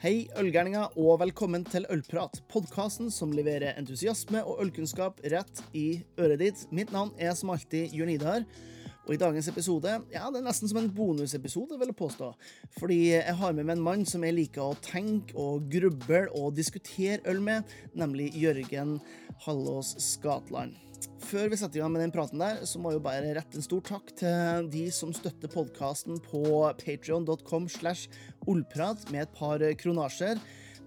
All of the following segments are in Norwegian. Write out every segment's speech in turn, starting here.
Hei, ølgærninger, og velkommen til Ølprat, podkasten som leverer entusiasme og ølkunnskap rett i øret ditt. Mitt navn er som alltid Jørn Idar. Og i dagens episode ja, det er nesten som en bonusepisode, vil jeg påstå. Fordi jeg har med meg en mann som jeg liker å tenke og gruble og diskutere øl med, nemlig Jørgen Hallås Skatland. Før vi setter i gang med den praten der, så må jeg jo bare rette en stor takk til de som støtter podkasten på patrion.com slash ollprat med et par kronasjer.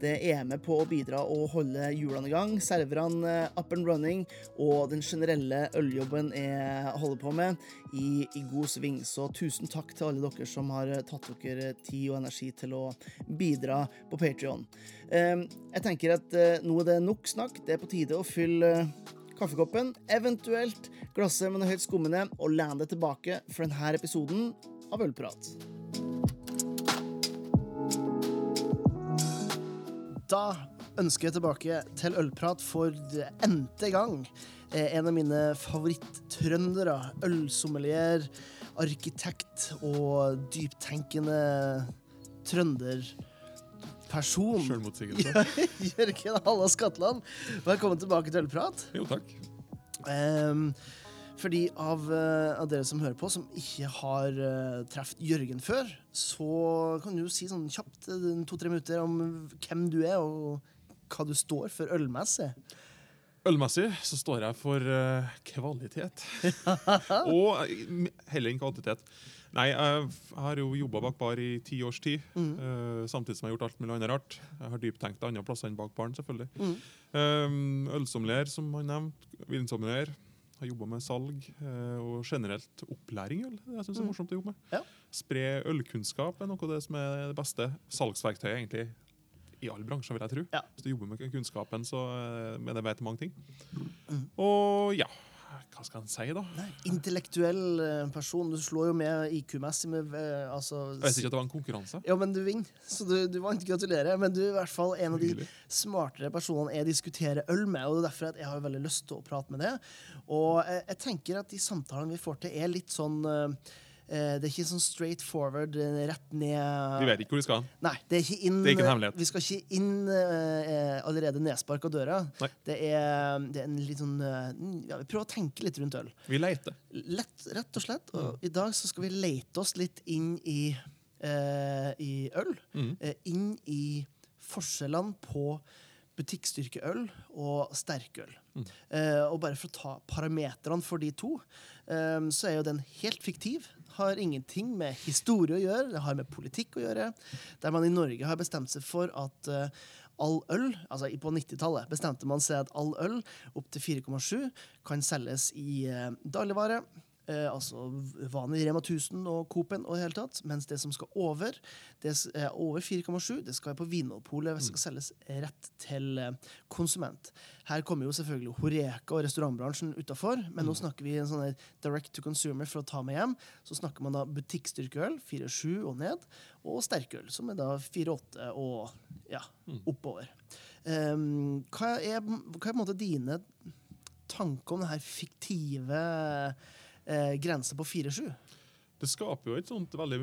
Det er med på å bidra og holde hjulene i gang, serverne up and running, og den generelle øljobben jeg holder på med, i, i god sving. Så tusen takk til alle dere som har tatt dere tid og energi til å bidra på Patrion. Jeg tenker at eh, nå er det nok snakk. Det er på tide å fylle kaffekoppen, eventuelt glasset med noe høyt skummende, og lene deg tilbake for denne episoden av Ølprat. Da ønsker jeg tilbake til Ølprat for n-te gang. Eh, En av mine favoritt-trøndere. Ølsommelier, arkitekt og dyptenkende trønderperson. Sjølmotsigelse. Jørgen Halla Skatland, velkommen tilbake til Ølprat. Jo, takk. Um, for de av, uh, av dere som hører på, som ikke har uh, truffet Jørgen før, så kan du jo si sånn kjapt eh, to-tre minutter om hvem du er, og hva du står for ølmessig. Ølmessig så står jeg for uh, kvalitet. og heller enn kvantitet. Nei, jeg har jo jobba bak bar i ti års tid. eh, samtidig som jeg har gjort alt mulig annet rart. Jeg har dyptenkt andre plasser enn bak baren, selvfølgelig. Um, Ølsommelier, som han nevnte. Vinsommelier. Har jobba med salg uh, og generelt opplæring i øl. Det jeg synes er morsomt å jobbe med. Ja. Spre ølkunnskap er noe av det som er det beste salgsverktøyet egentlig i alle bransjer, vil jeg tro. Ja. Hvis du jobber med kunnskapen, så uh, men det vet mange ting. Og ja, hva skal en si, da? Nei, intellektuell eh, person. Du slår jo med IQ-messig med eh, altså, Jeg visste ikke at det var en konkurranse. Ja, men du vinner, så du, du vant. Gratulerer. Men du er i hvert fall en av de smartere personene jeg diskuterer øl med. og det er derfor at jeg har veldig lyst til å prate med det. Og jeg, jeg tenker at de samtalene vi får til, er litt sånn eh, eh, Det er ikke sånn straight forward, eh, rett ned Vi vet ikke hvor vi skal. Nei, det er ikke inn Det er ikke en hemmelighet. Vi skal ikke inn eh, eh, allerede nedsparka døra. Det er, det er en litt sånn uh, ja, Vi prøver å tenke litt rundt øl. Vi leter. Lett, rett og slett. Og i dag så skal vi lete oss litt inn i, uh, i øl. Eh, inn i forskjellene på butikkstyrkeøl og sterkøl. Eh, og bare for å ta parametrene for de to, eh, så er jo den helt fiktiv. Har ingenting med historie å gjøre, det har med politikk å gjøre. Der man i Norge har bestemt seg for at eh, all øl, altså på 90-tallet, bestemte man seg at all øl opp til 4,7 kan selges i eh, dagligvare. Eh, altså vanlig Rema 1000 og Coop-en og det hele tatt. Mens det som skal over, det er over 4,7, det skal på Vinmonopolet. Det skal selges rett til eh, konsument. Her kommer jo selvfølgelig Horeka og restaurantbransjen utafor, men nå snakker vi en sånn direct to consumer for å ta med hjem. Så snakker man da butikkstyrkeøl, 4,7 og ned, og sterkøl, som er da 4,8 og ja, oppover. Um, hva, er, hva er på en måte dine tanker om det her fiktive eh, grense på 4-7? Det skaper jo et sånt veldig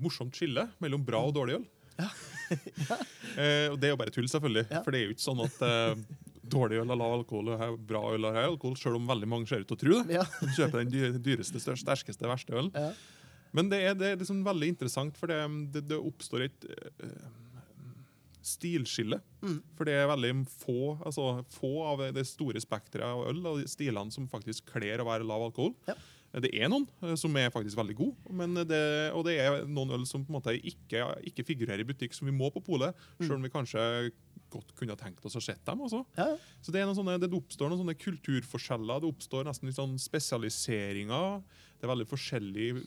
morsomt skille mellom bra og dårlig øl. eh, og det er jo bare tull, selvfølgelig. Ja. For det er jo ikke sånn at eh, dårlig øl har lav alkohol og bra øl har høy alkohol, selv om veldig mange ser ut til å tro det. Ja. De kjøper den dyreste, største, sterkeste, verste ølen. Ja. Men det er, det er liksom veldig interessant, for det, det, det oppstår et eh, stilskille. Mm. For det er veldig få, altså, få av det store spekteret av øl og stilene som faktisk kler å være lav alkohol. Ja. Det er noen eh, som er faktisk veldig gode, det, og det er noen øl som på en måte ikke, ikke figurerer i butikk, som vi må på polet, selv om vi kanskje godt kunne tenkt oss å se dem også. Ja. Så det, er sånne, det oppstår noen sånne kulturforskjeller, det oppstår nesten litt sånn spesialiseringer. Det er veldig forskjellige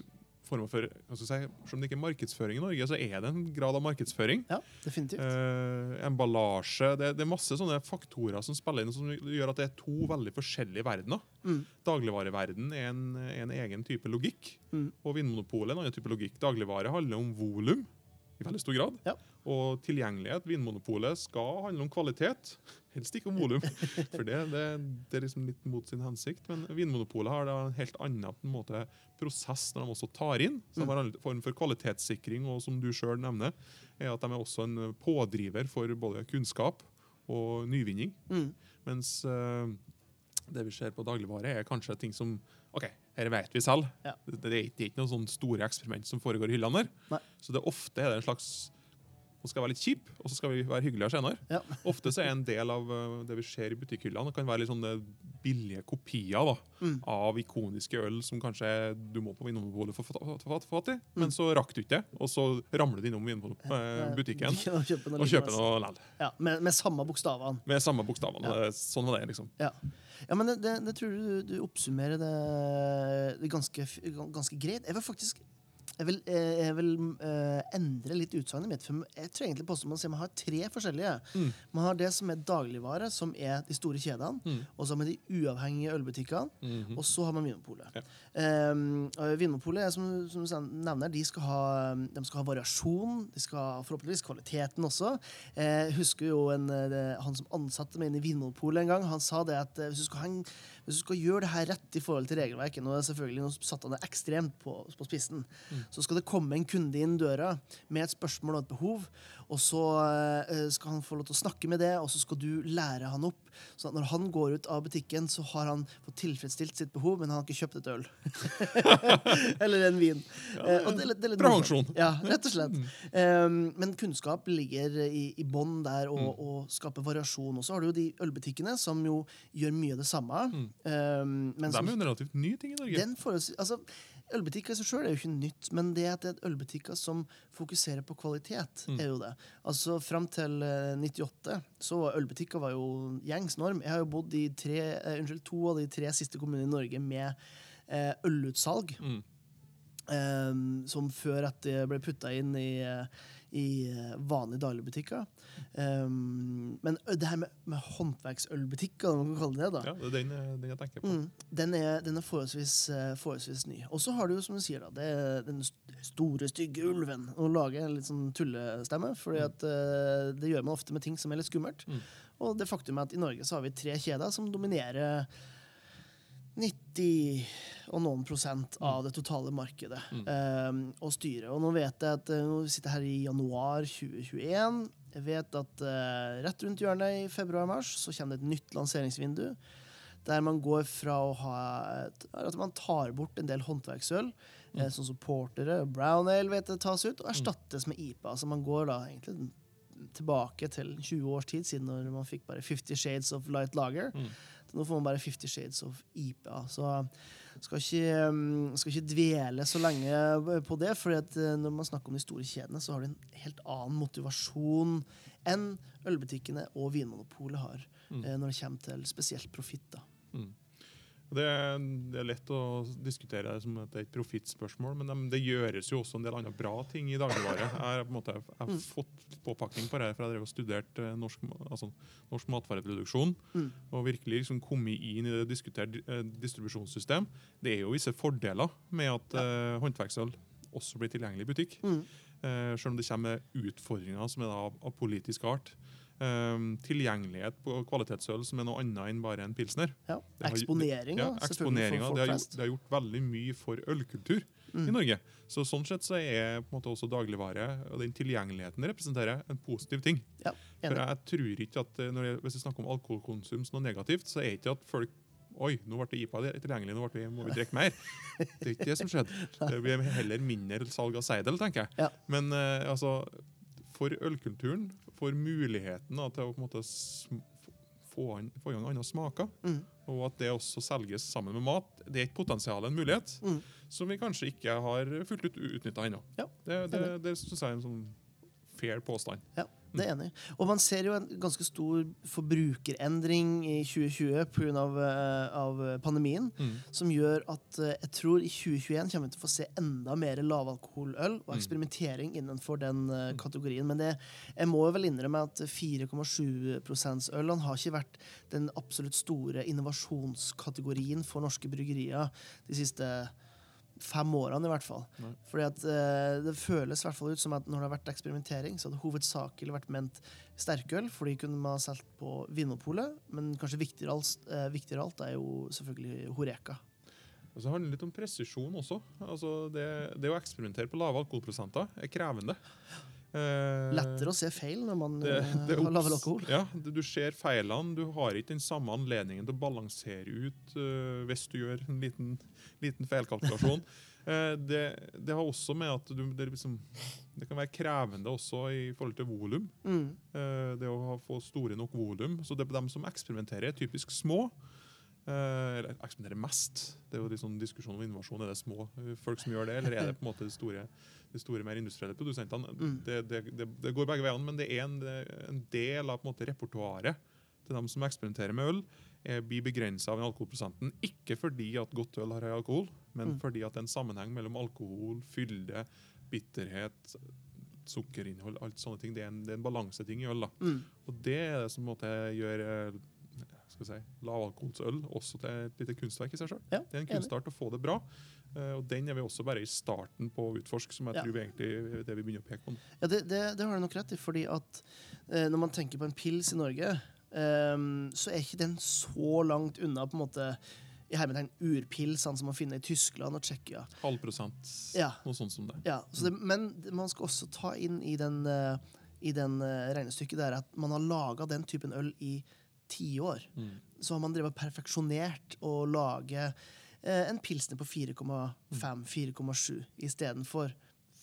former for si, Selv om det ikke er markedsføring i Norge, så er det en grad av markedsføring. ja, definitivt. Eh, emballasje det, det er masse sånne faktorer som spiller inn, som gjør at det er to veldig forskjellige verdener. Mm. Dagligvareverden er en, en egen type logikk, Mm. og Vinmonopolet er en annen type logikk. Dagligvare handler om volum. I veldig stor grad. Ja. Og tilgjengelighet. Vinmonopolet skal handle om kvalitet, helst ikke om volum. For det, det, det er liksom litt mot sin hensikt. Men Vinmonopolet har da en helt annen en måte, prosess når de også tar inn. Så de har en form for kvalitetssikring, og som du sjøl nevner, er at de er også en pådriver for både kunnskap og nyvinning. Mm. Mens eh, det vi ser på dagligvare, er kanskje ting som OK, dette vet vi selv. Ja. Det, det, er ikke, noen sånne store eksperiment som foregår i hyllene der. Nei. Så det ofte er det en slags Nå skal være litt kjip, og så skal vi være hyggeligere senere. Ja. Ofte så er en del av eh, det vi ser i butikkhyllene, kan være litt sånne billige kopier da, Mm. av ikoniske øl som kanskje du må på Vinmonopolet for å få fatt i, Mm. men så rakk du ikke det, og så ramler du innom eh, butikken kjøpe og kjøper noe likevel. Ja, med, med samme bokstavene. Med samme bokstavene. Ja. Sånn var det, liksom. Ja, ja men det, det, det tror du, du oppsummerer det, det ganske, ganske greit. Jeg var faktisk jeg vil, eh, jeg vil uh, endre litt utsagnet mitt. For jeg tror egentlig påstår man man har tre forskjellige. Mm. Man har det som er dagligvare, som er de store kjedene. Mm. Og så har man de uavhengige ølbutikkene. Mhm. Og så har man Vinmonopolet. Ja. Um, Vinmonopolet er som, som du nevner, de skal, ha, de skal ha variasjon. De skal ha forhåpentligvis kvaliteten også. Jeg husker jo en, eh, det, han som ansatte meg inn i Vinmonopolet en gang. Han sa det at eh, hvis du skal, ha en, hvis du skal gjøre det her rett i forhold til regelverket Nå er det selvfølgelig nå satt det ekstremt på, på spissen. Så skal det komme en kunde inn døra med et spørsmål og et behov. Og så eh, skal han få lov til å snakke med det, og så skal du lære han opp. Så når han går ut av butikken, så har han fått tilfredsstilt sitt behov, men han har ikke kjøpt et øl. Eller en vin. Ja, og det det litt Bra funksjon. Ja, rett og slett. Um, men kunnskap ligger i, i bånn der og, Mm. og skaper variasjon. Og så har du jo de ølbutikkene som jo gjør mye av det samme. Mm. Um, men De er jo en relativt ny ting i Norge. den forholds- altså, Ølbutikker i seg sjøl er jo ikke nytt, men det at det er ølbutikker som fokuserer på kvalitet, Mm. er jo det. Altså Fram til eh, 98 så var ølbutikker var jo gjengs norm. Jeg har jo bodd i tre, eh, unnskyld, to av de tre siste kommunene i Norge med eh, ølutsalg. Mm. eh, som før at det ble putta inn i, eh, i eh, vanlige dagligbutikker. Um, men det her med, med håndverksølbutikker, man kan kalle det da, Ja, det er den, eh, den jeg tenker på. Mm, den, er, den er forholdsvis, eh, forholdsvis ny. Og så har du jo, som du sier, da, det er den store, stygge ulven. Å lage en litt sånn tullestemme, for mm. uh, det gjør man ofte med ting som er litt skummelt. Mm. Og det faktum er at i Norge så har vi tre kjeder som dominerer 90 og noen prosent av det totale markedet Mm. eh, og styret. Og nå vet jeg at eh, nå sitter jeg her i januar 2021. Jeg vet at uh, rett rundt hjørnet i februar-mars så kommer det et nytt lanseringsvindu. Der man går fra å ha et, at man tar bort en del håndverksøl, eh, sånn som portere, brown ale vet jeg tas ut, og erstattes med IPA. Så man går da egentlig tilbake til 20 års tid siden når man fikk bare 50 Shades of Light Lager. Mm. Nå får man bare 50 Shades of IPA. Så skal ikke, um, skal ikke dvele så lenge på det, for når man snakker om de store kjedene, så har de en helt annen motivasjon enn ølbutikkene og Vinmonopolet har Mm. eh, når det kommer til spesielt profitt. da. Mm. Det, det er lett å diskutere det som at det er et profittspørsmål, men dem- det gjøres jo også en del andre bra ting i dagligvare. Jeg har, på en måte, jeg har Mm. fått påpakning på det, for jeg drev og studerte eh, norsk, altså, norsk matvareproduksjon. Mm. Og virkelig liksom kommet inn i det diskuterte eh, distribusjonssystem. Det er jo visse fordeler med at eh, håndverksøl også blir tilgjengelig i butikk. Mm. Uh, selv om det kommer utfordringer som er av, av politisk art. Um, tilgjengelighet på kvalitetsøl som er noe annet enn bare en pilsner. Ja. Eksponeringa, Ja, selvfølgelig, Det, har gjort, det har gjort veldig mye for ølkultur i Mm. Norge. Så Sånn sett så er på en måte også dagligvare og den tilgjengeligheten det representerer en positiv ting. Ja, For jeg tror ikke at eh, jeg, Hvis vi snakker om alkoholkonsum som noe negativt, så er ikke at folk Oi, nå ble det IPA tilgjengelig, nå vi, må vi drikke mer. Det er ikke det som skjedde. Det blir heller mindre salg av seidel, tenker jeg. Ja. Men eh, altså, for ølkulturen, for muligheten da, til å måte få, an, få i gang andre smaker, Mm. og at det også selges sammen med mat, det er et potensial, en mulighet, Mm. som vi kanskje ikke har fullt ut utnytta ennå. Ja, Det, det, det syns jeg er en sånn fair påstand. Ja, det er enig. Og man ser jo en ganske stor forbrukerendring i 2020 pga. Av, eh, av pandemien, Mm. som gjør at eh, jeg tror i 2021 kommer vi til å få se enda mer lavalkoholøl og Mm. eksperimentering innenfor den eh, kategorien. Men det, jeg må jo vel innrømme at 4,7% ølene har ikke vært den absolutt store innovasjonskategorien for norske bryggerier de siste fem årene, i hvert fall. Nei. Fordi at eh, Det føles i hvert fall ut som at når det har vært eksperimentering, så hadde hovedsakelig vært ment sterkøl, fordi kunne man ha solgt på Vinmonopolet. Men kanskje viktigere alt, eh, viktigere alt er jo selvfølgelig Horeka. Og så handler det litt om presisjon også. Altså det, det å eksperimentere på lave alkoholprosenter er krevende. Eh, Lettere å se feil når man det, eh, det har lavere alkohol. Ja, du ser feilene. Du har ikke den samme anledningen til å balansere ut uh, hvis du gjør en liten, liten feilkalkulasjon. Eh, det, det har også med at du, det, liksom, det kan være krevende også i forhold til volum. Mm. Eh, det å få store nok volum. Så det de som eksperimenterer, er typisk små. Eh, eller eksperimenterer mest. Det er jo liksom diskusjon om innovasjon. Er det små folk som gjør det, eller er det på en måte de store, de store mer industrielle produsentene? Mm. Det, det, det, det går begge veiene, men det er en, en del av på en måte, repertoaret til dem som eksperimenterer med øl. Er, blir begrensa av den alkoholprosenten. Ikke fordi at godt øl har høy alkohol, men Mm. fordi at det er en sammenheng mellom alkohol, fylde, bitterhet, sukkerinnhold, alt sånne ting. Det er en, det er en balanseting i øl. da. Mm. Og det er det som på en måte, gjør eh, skal si, lavalkoholsøl også til et lite kunstverk i seg sjøl. Ja, det er en kunstart å få det bra. eh, og den er vi også bare i starten på å utforske, som jeg Ja. tror vi egentlig det vi begynner å peke på. Ja, det, det, det har du nok rett i, fordi at eh, når man tenker på en pils i Norge, eh, så er ikke den så langt unna på en måte i hermetegn urpilsene som man finner i Tyskland og Tsjekkia. Halv prosent, Ja. noe sånt som det. Ja, så det, men man skal også ta inn i den, uh, i den uh, regnestykket der at man har laga den typen øl i tiår. Mm. Så har man drevet perfeksjonert og lage uh, en pilsner på 4,5-4,7 istedenfor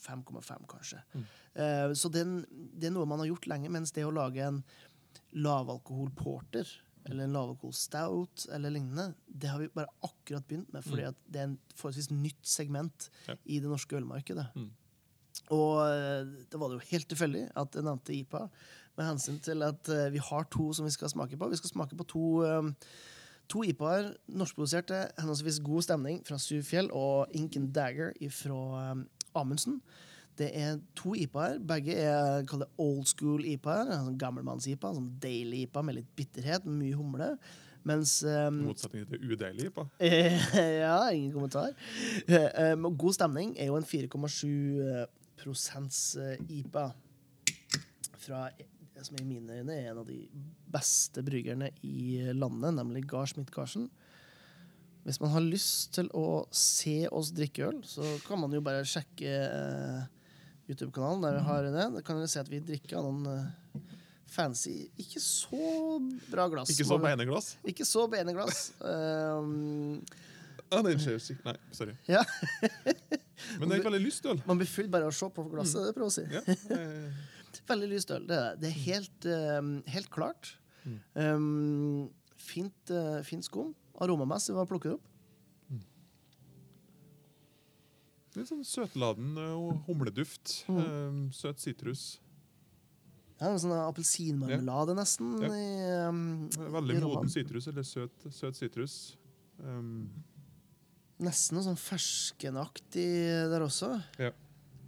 5,5, kanskje. Mm. Eh, så den, det er noe man har gjort lenge, mens det å lage en lavalkohol porter eller en lavalkoholstout eller lignende, det har vi bare akkurat begynt med, fordi Mm. det er en forholdsvis nytt segment Ja. i det norske ølmarkedet. Mm. Og eh, da var det jo helt tilfeldig at jeg nevnte IPA, med hensyn til at eh, vi har to som vi skal smake på. Vi skal smake på to, eh, to IPA-er, norskproduserte, henholdsvis God stemning fra Sufjell og Ink and Dagger fra Amundsen. Det er to IPA-er. Begge er det old school IPA-er. Sånn gammelmanns-IPA, sånn deilig IPA med litt bitterhet, mye humle. Mens um, motsetning til udeilig. IPA? ja, ingen kommentar. Eh, eh, God stemning er jo en 4,7 prosents eh, IPA. Fra det som i mine øyne er en av de beste bryggerne i landet, nemlig Gard Schmidt-Karsen. Hvis man har lyst til å se oss drikke øl, så kan man jo bare sjekke eh, YouTube-kanalen der vi har det. Da kan dere se at vi drikker av noen eh, fancy, ikke så bra glass. Ikke så bene glass. ikke så bene glass. Um, Ah, nei, Nei, sorry. Ja. Men det er ikke veldig lyst øl. man blir full bare av å se på glasset. det prøver å si. Ja, Veldig lyst øl. Det det er helt, um, helt klart. Mm. Um, fint, uh, fint skum. Aromamessig, plukker du opp? Litt sånn søtladen eh, humleduft. Mm. eh, søt sitrus. Ja, noe sånn Appelsinmarmelade, nesten. Ja. I, um, Veldig i moden sitrus, eller søt, søt sitrus. Um, Nesten noe sånn ferskenaktig der også. Ja.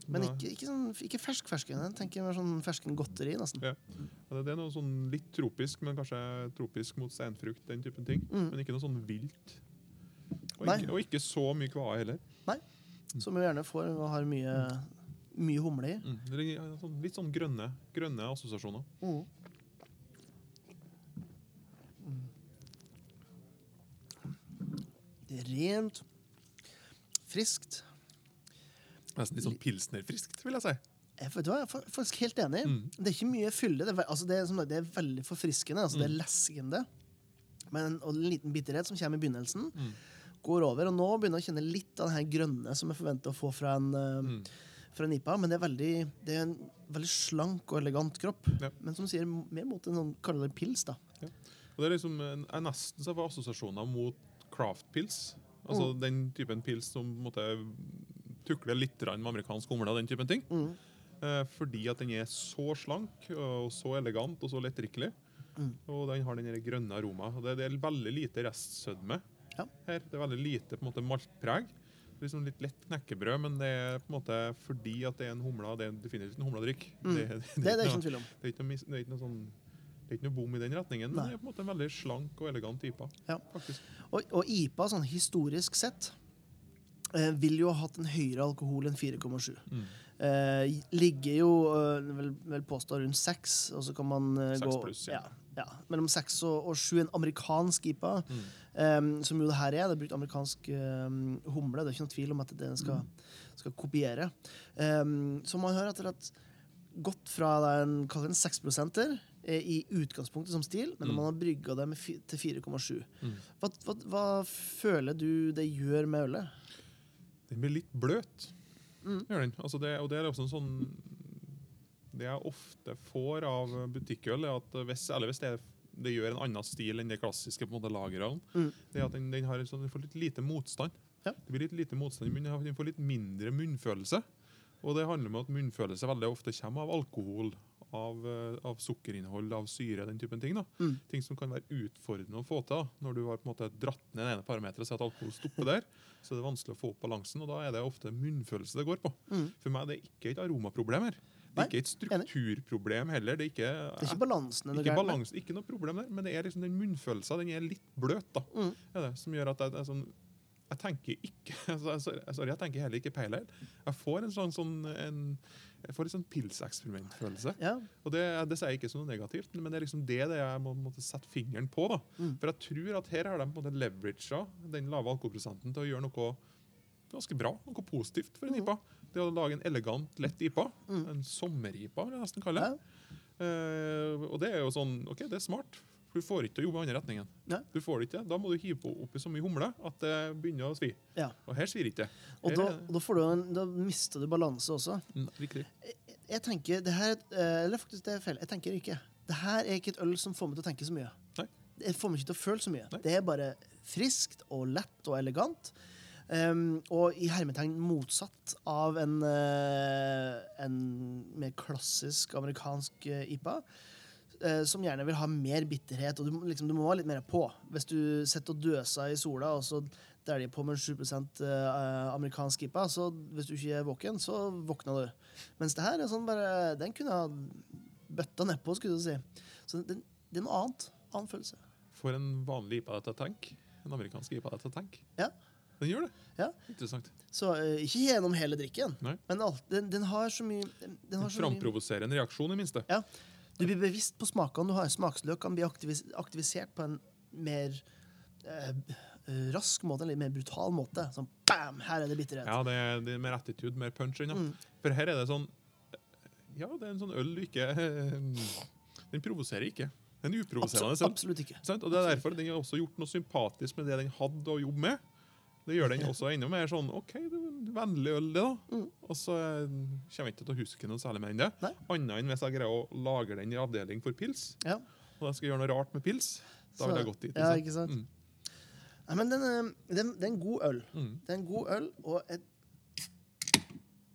Men ikke, ikke, sånn, ikke fersk fersken. Jeg tenker mer sånn ferskengodteri, nesten. Ja. Ja, Det er noe sånn litt tropisk, men kanskje tropisk mot steinfrukt. den typen ting. Mm. Men ikke noe sånn vilt. Og Nei. ikke, og ikke så mye kvae heller. Som vi gjerne får og har mye, mye humle i. Mm. Sånn- litt sånn grønne, grønne assosiasjoner. Mm. Det er rent, friskt. Nesten litt sånn pilsnerfriskt, vil jeg si. Jeg, vet du hva, jeg er faktisk helt enig. Mm. Det er ikke mye fylle. Det er, altså det, er, som, det er veldig forfriskende. Altså Det er Mm. leskende. Men, og en liten bitterhet som kommer i begynnelsen, Mm. Går over. Og nå begynner jeg å kjenne litt av den her grønne som jeg forventer å få fra en, eh, Mm. fra en IPA. Men det er, veldig, det er en veldig slank og elegant kropp. Ja. Men som sier mer mot en sånn, kaller det pils. da. Og det er liksom, jeg nesten så får assosiasjoner mot craftpils. Altså Mm. den typen pils som måtte tukler litt med amerikansk humle og den typen ting. Mm. Eh, fordi at den er så slank og så elegant og så lettdrikkelig. Mm. Og den har den grønne aroma. Og det, det er veldig lite restsødme Ja. her. Det er veldig lite på en måte maltpreg. Liksom litt lett knekkebrød, men det er på en måte fordi at det er en humle. Det er definitivt en humledrikk. Mm. Det, Det, det er det ikke ikke noe- tvil om. det er ikke noe, det er ikke noe sånn det er ikke noe bom i den retningen, men Nei. det er på en måte en veldig slank og elegant IPA. Ja. Og, og IPA, sånn historisk sett, eh, vil jo ha hatt en høyere alkohol enn 4,7. Mm. Eh, ligger jo eh, vel, vel påstå rundt 6, og så kan man eh, 6 gå pluss, ja. ja. Ja, mellom 6 og, og 7. En amerikansk IPA, Mm. Eh, som jo det her er. Det er brukt amerikansk um, humle. Det er ikke noen tvil om at det skal, skal kopiere. Um, så man har rett og slett gått fra den, en, en 6 eh, i utgangspunktet som stil, men Mm. man har brygga det med til 4,7. Mm. Hva, hva, hva føler du det gjør med ølet? Den blir litt bløt. Mm. Den. Altså det, og det er også en sånn Det jeg ofte får av butikkøl, er at hvis, eller hvis det, det gjør en annen stil enn de klassiske på en måte lagerene, Mm. det er at den, den, har en sånn, den får litt lite motstand. Ja. Det blir litt lite motstand i munnen, den får litt mindre munnfølelse. Og det handler om at munnfølelse veldig ofte kommer av alkohol, av, eh, av sukkerinnhold, av syre, den typen ting. Mm. Ting som kan være utfordrende å få til. da. Når du har på en måte dratt ned det ene parameteret og sett at alkohol stopper der, så er det vanskelig å få opp balansen, og da er det ofte munnfølelse det går på. Mm. For meg det er ikke et aromaproblem her. Det er ikke et strukturproblem heller. Det er ikke, Det er ikke balansen ikke, med. ikke noe problem der, men det er liksom den munnfølelsen den er litt bløt. da. Mm. Det, som gjør at jeg, jeg, sånn, jeg tenker ikke altså, sorry, jeg tenker heller ikke pale ale. Jeg får en sånn, sånn en, jeg får en sånn pilseksperimentfølelse. Ja. Og det, det sier jeg ikke som noe negativt, men det er liksom det, det jeg må måtte sette fingeren på. da. Mm. For jeg tror at her har de på en måte leveraga den lave alkoholprosenten til å gjøre noe ganske bra, noe positivt for en Mm. IPA. Det å lage en elegant, lett IPA. Mm. En sommer-IPA, vil jeg nesten kalle det. Eh, og det er jo sånn, ok, det er smart. For du får ikke til å jobbe i andre retningen. Nei. Du får det ikke, Da må du hive på oppi så mye humle at det begynner å svi. Ja. Og her svir ikke det. Og da, da, får du en, da mister du balanse også. Mm, Riktig. Jeg tenker, det her, eh, eller faktisk det er feil, jeg tenker ikke. Det her er ikke et øl som får meg til å tenke så mye. Nei. Det får meg ikke til å føle så mye. Nei. Det er bare friskt og lett og elegant. Um, og i hermetegn motsatt av en, uh, en mer klassisk amerikansk uh, IPA. Uh, som gjerne vil ha mer bitterhet, og du, liksom, du må ha litt mer på. Hvis du sitter og døser i sola, og så dæljer på med 7 eh, amerikansk IPA, så hvis du ikke er våken, så våkner du. Mens det her er sånn bare Den kunne ha bøtta nedpå, skulle du si. Så det, det er noe annet. Annen følelse. For en vanlig IPA dette tank? En amerikansk IPA dette tank? Ja. Den gjør det. Ja. Interessant. Så uh, ikke gjennom hele drikken, Nei. men alt, den, den har så mye den, har En så mye framprovoserende reaksjon, i minste. Ja. Du blir bevisst på smakene du har. Smaksløkene blir aktivis aktivisert på en mer uh, rask måte, eller mer brutal måte. Sånn bam! Her er det bitterhet. Ja, det er, det er mer attitude, mer punch. Ja. Mm. For her er det sånn Ja, det er en sånn øl du ikke Den provoserer ikke. Den er uprovoserende. Absolutt, absolutt ikke. Sant? Og det er derfor Den har også gjort noe sympatisk med det den hadde å jobbe med. Det gjør den også enda mer sånn OK, det er en vennlig øl, det, da. Mm. Og så eh, kommer jeg ikke til å huske noe særlig mer enn det. Annet enn hvis jeg greier å lage den i avdeling for pils, Ja. og jeg skal gjøre noe rart med pils. Da vil jeg gått dit. Ja, ikke sant? Mm. Nei, men den, er- den, det er en god øl. Mm. Det er en god øl, og jeg,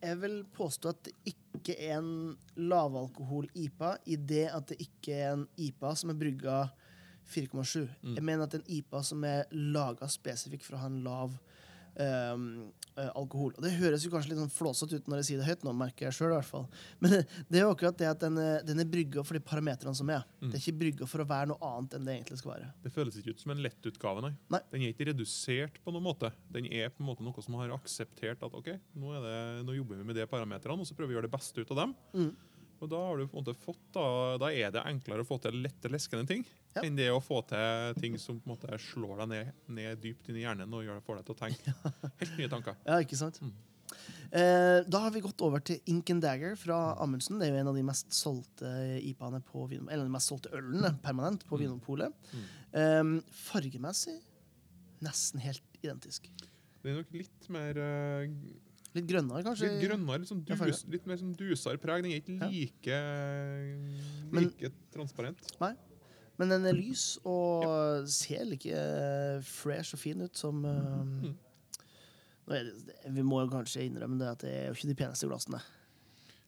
jeg vil påstå at det ikke er en lavalkohol-IPA i det at det ikke er en IPA som er brygga 4,7. Mm. Jeg mener at en IPA som er laga spesifikt for å ha en lav um, eh, alkohol. Og Det høres jo kanskje litt sånn flåsete ut når jeg sier det høyt, nå merker jeg selv i hvert fall. Men det, er jo akkurat det at den er, den er brygga for de parametrene som er. Mm. Det er ikke brygga for å være noe annet enn det egentlig skal være. Det føles ikke ut som en lettutgave, nei. Nei. Den er ikke redusert på noen måte. Den er på en måte noe som har akseptert at ok, nå, er det, nå jobber vi med de parametrene, og så prøver vi å gjøre det beste ut av dem. Mm. Og da har du på en måte fått, da, da er det enklere å få til lette, leskende ting Ja. enn det å få til ting som på en måte slår deg ned, ned dypt inn i hjernen og gjør det får deg til å tenke helt nye tanker. Ja, ikke sant? Mm. Eh, da har vi gått over til Ink and Dagger fra Amundsen. Det er jo en av de mest solgte IPA-ene på Eller de mest solgte ølene permanent på Mm. Vinmonopolet. Mm. Eh, fargemessig nesten helt identisk. Det er nok litt mer eh, Litt grønnere, kanskje? Litt grønnere, litt, sånn dus, litt mer sånn dusere preg. Den er ikke Ja. like, Men- like transparent. Men den er lys og ser like eh, fresh og fin ut som eh, Mm. nå er det, Vi må jo kanskje innrømme det at det er jo ikke de peneste glassene.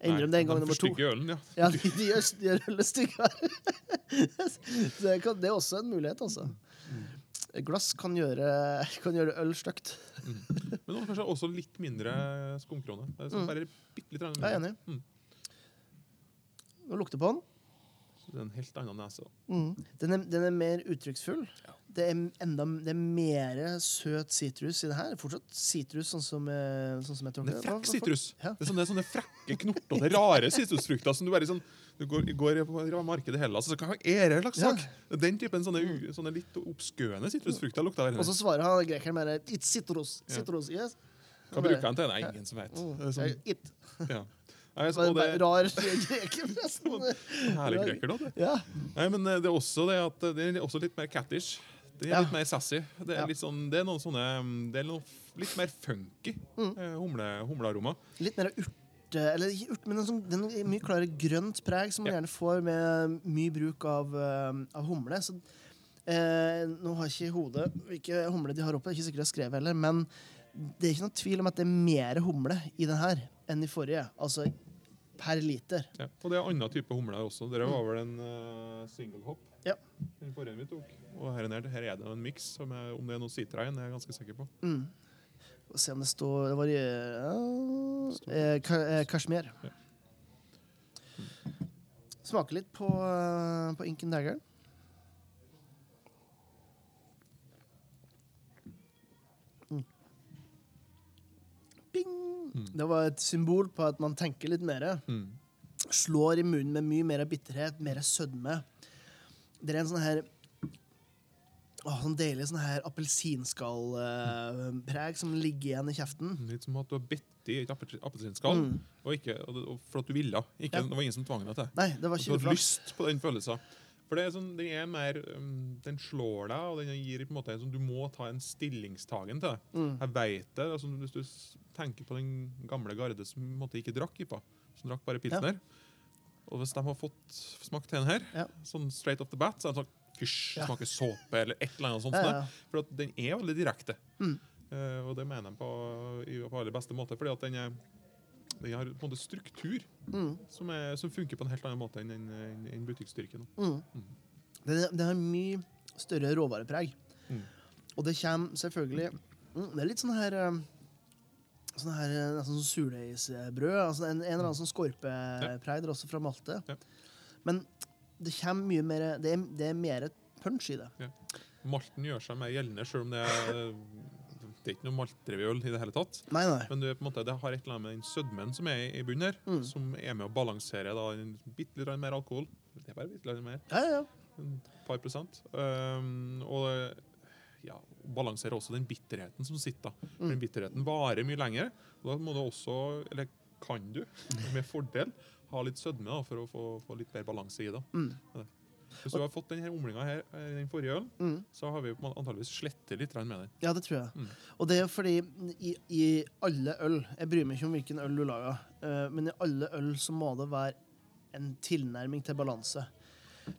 Jeg innrømmer det en gang nummer to. ølen, ja. Ja, de, de gjør, de gjør ølet styggere. Det, kan, det er også en mulighet, altså. Glass kan gjøre, kan gjøre øl stygt. Mm. Men nå kanskje også litt mindre skumkrone. Det er sånn Mm. Bare bitte litt Jeg er enig. Mm. Nå lukter på den. Det er en helt annen nese. Den, er, den er mer uttrykksfull. Ja. Det er enda det er mer søt sitrus i det her. Fortsatt sitrus, sånn som, eh, sånn som jeg tror Det er frekk sitrus. Ja. Det er sånne, sånne frekke, knortete, rare sitrusfrukter som du bare sånn Du går, går på markedet i Hellas, og så er det slags Ja. sak? Den typen sånne, sånne litt oppskøende sitrusfrukter lukter Og så svarer han grekeren med It's citrus. Citrus, yes. Hva bruker han til? Nei, ingen som vet. Mm, er sånn, It. ja. Nei, så, det rar greker, forresten. Herlig greker, da. Ja. Nei, men eh, det er også det at eh, det er også litt mer cattish. Det er Ja. litt mer sassy. Det er, Ja. sånn, det er noen sånne Det er noe litt mer funky Mm. eh, humle, humlearoma. Litt mer urte Eller ikke urte, men en sånn, mye klarere grønt preg som man gjerne får med mye bruk av, av humle. Så, eh, nå har jeg ikke i hodet hvilke humle de har oppe, det er ikke sikkert jeg har skrevet heller, men det er ikke noen tvil om at det er mer humle i den her enn i forrige. Altså per liter. Ja. Og det er annen type humler også. Dere var vel en uh, single hop? Ja. Den forrige vi tok. Og her, her er det en miks. Om det er noe sitra i er jeg ganske sikker på. Mm. Og se om det står Det var i eh, eh, Kashmir. Ja. Smaker litt på, eh, på Inken and Bing! Mm. Det var et symbol på at man tenker litt mer. Mm. Slår i munnen med mye mer bitterhet, mer sødme. Det er en sånn her Åh, sånn deilig sånn her appelsinskallpreg som ligger igjen i kjeften. Litt som at du har bitt i et appelsinskall, Mm. og, og for at du ville. Ikke, Ja. Det var ingen som tvang deg til. Nei, det var ikke du hadde lyst på den følelsen. For det er sånn, den er mer um, Den slår deg, og den gir på en måte en sånn, Du må ta en stillingstagen til det. Mm. Jeg vet det. Altså, hvis du tenker på den gamle garde som måte ikke drakk IPA, som drakk bare pilsner Og hvis de har fått smakt den her, Ja. sånn straight off the bat, så er de sånn Fysj, Ja. smaker såpe, eller et eller annet sånt. Ja, ja. For den er veldig direkte. Mm. Uh, og det mener jeg på, på aller beste måte, fordi at den, er, den har på en måte struktur Mm. som, er, som funker på en helt annen måte enn en, en, en butikkstyrken. Mm. Det, det har mye større råvarepreg. Mm. Og det kommer selvfølgelig mm, Det er litt sånn her um, Sånn her uh, nesten sånn surdeigsbrød. Altså en, en eller annen sånn skorpepreg der også fra Malte. Ja. Men det kommer mye mer Det er, det er mer punch i det. Malten gjør seg mer gjeldende, selv om det er, det er ikke noe maltdrevet i det hele tatt. Nei, nei. Men det, en måte, det har et eller annet med den sødmen som er i, bunnen her, Mm. som er med å balansere da, en bitte litt mer alkohol. Det er bare bitte litt mer. Ja, ja. Et par prosent. Um, og ja, balanserer også den bitterheten som sitter. Mm. Den bitterheten varer mye lenger. Da må du også, eller kan du, med fordel ha litt sødme da, for å få, få litt mer balanse i det. Mm. Hvis du har fått denne omlinga her, eh, i den forrige ølen, Mm. så har vi antageligvis slettet litt med den. Ja, det tror jeg. Mm. Og det er fordi i, i alle øl Jeg bryr meg ikke om hvilken øl du lager, eh, men i alle øl så må det være en tilnærming til balanse.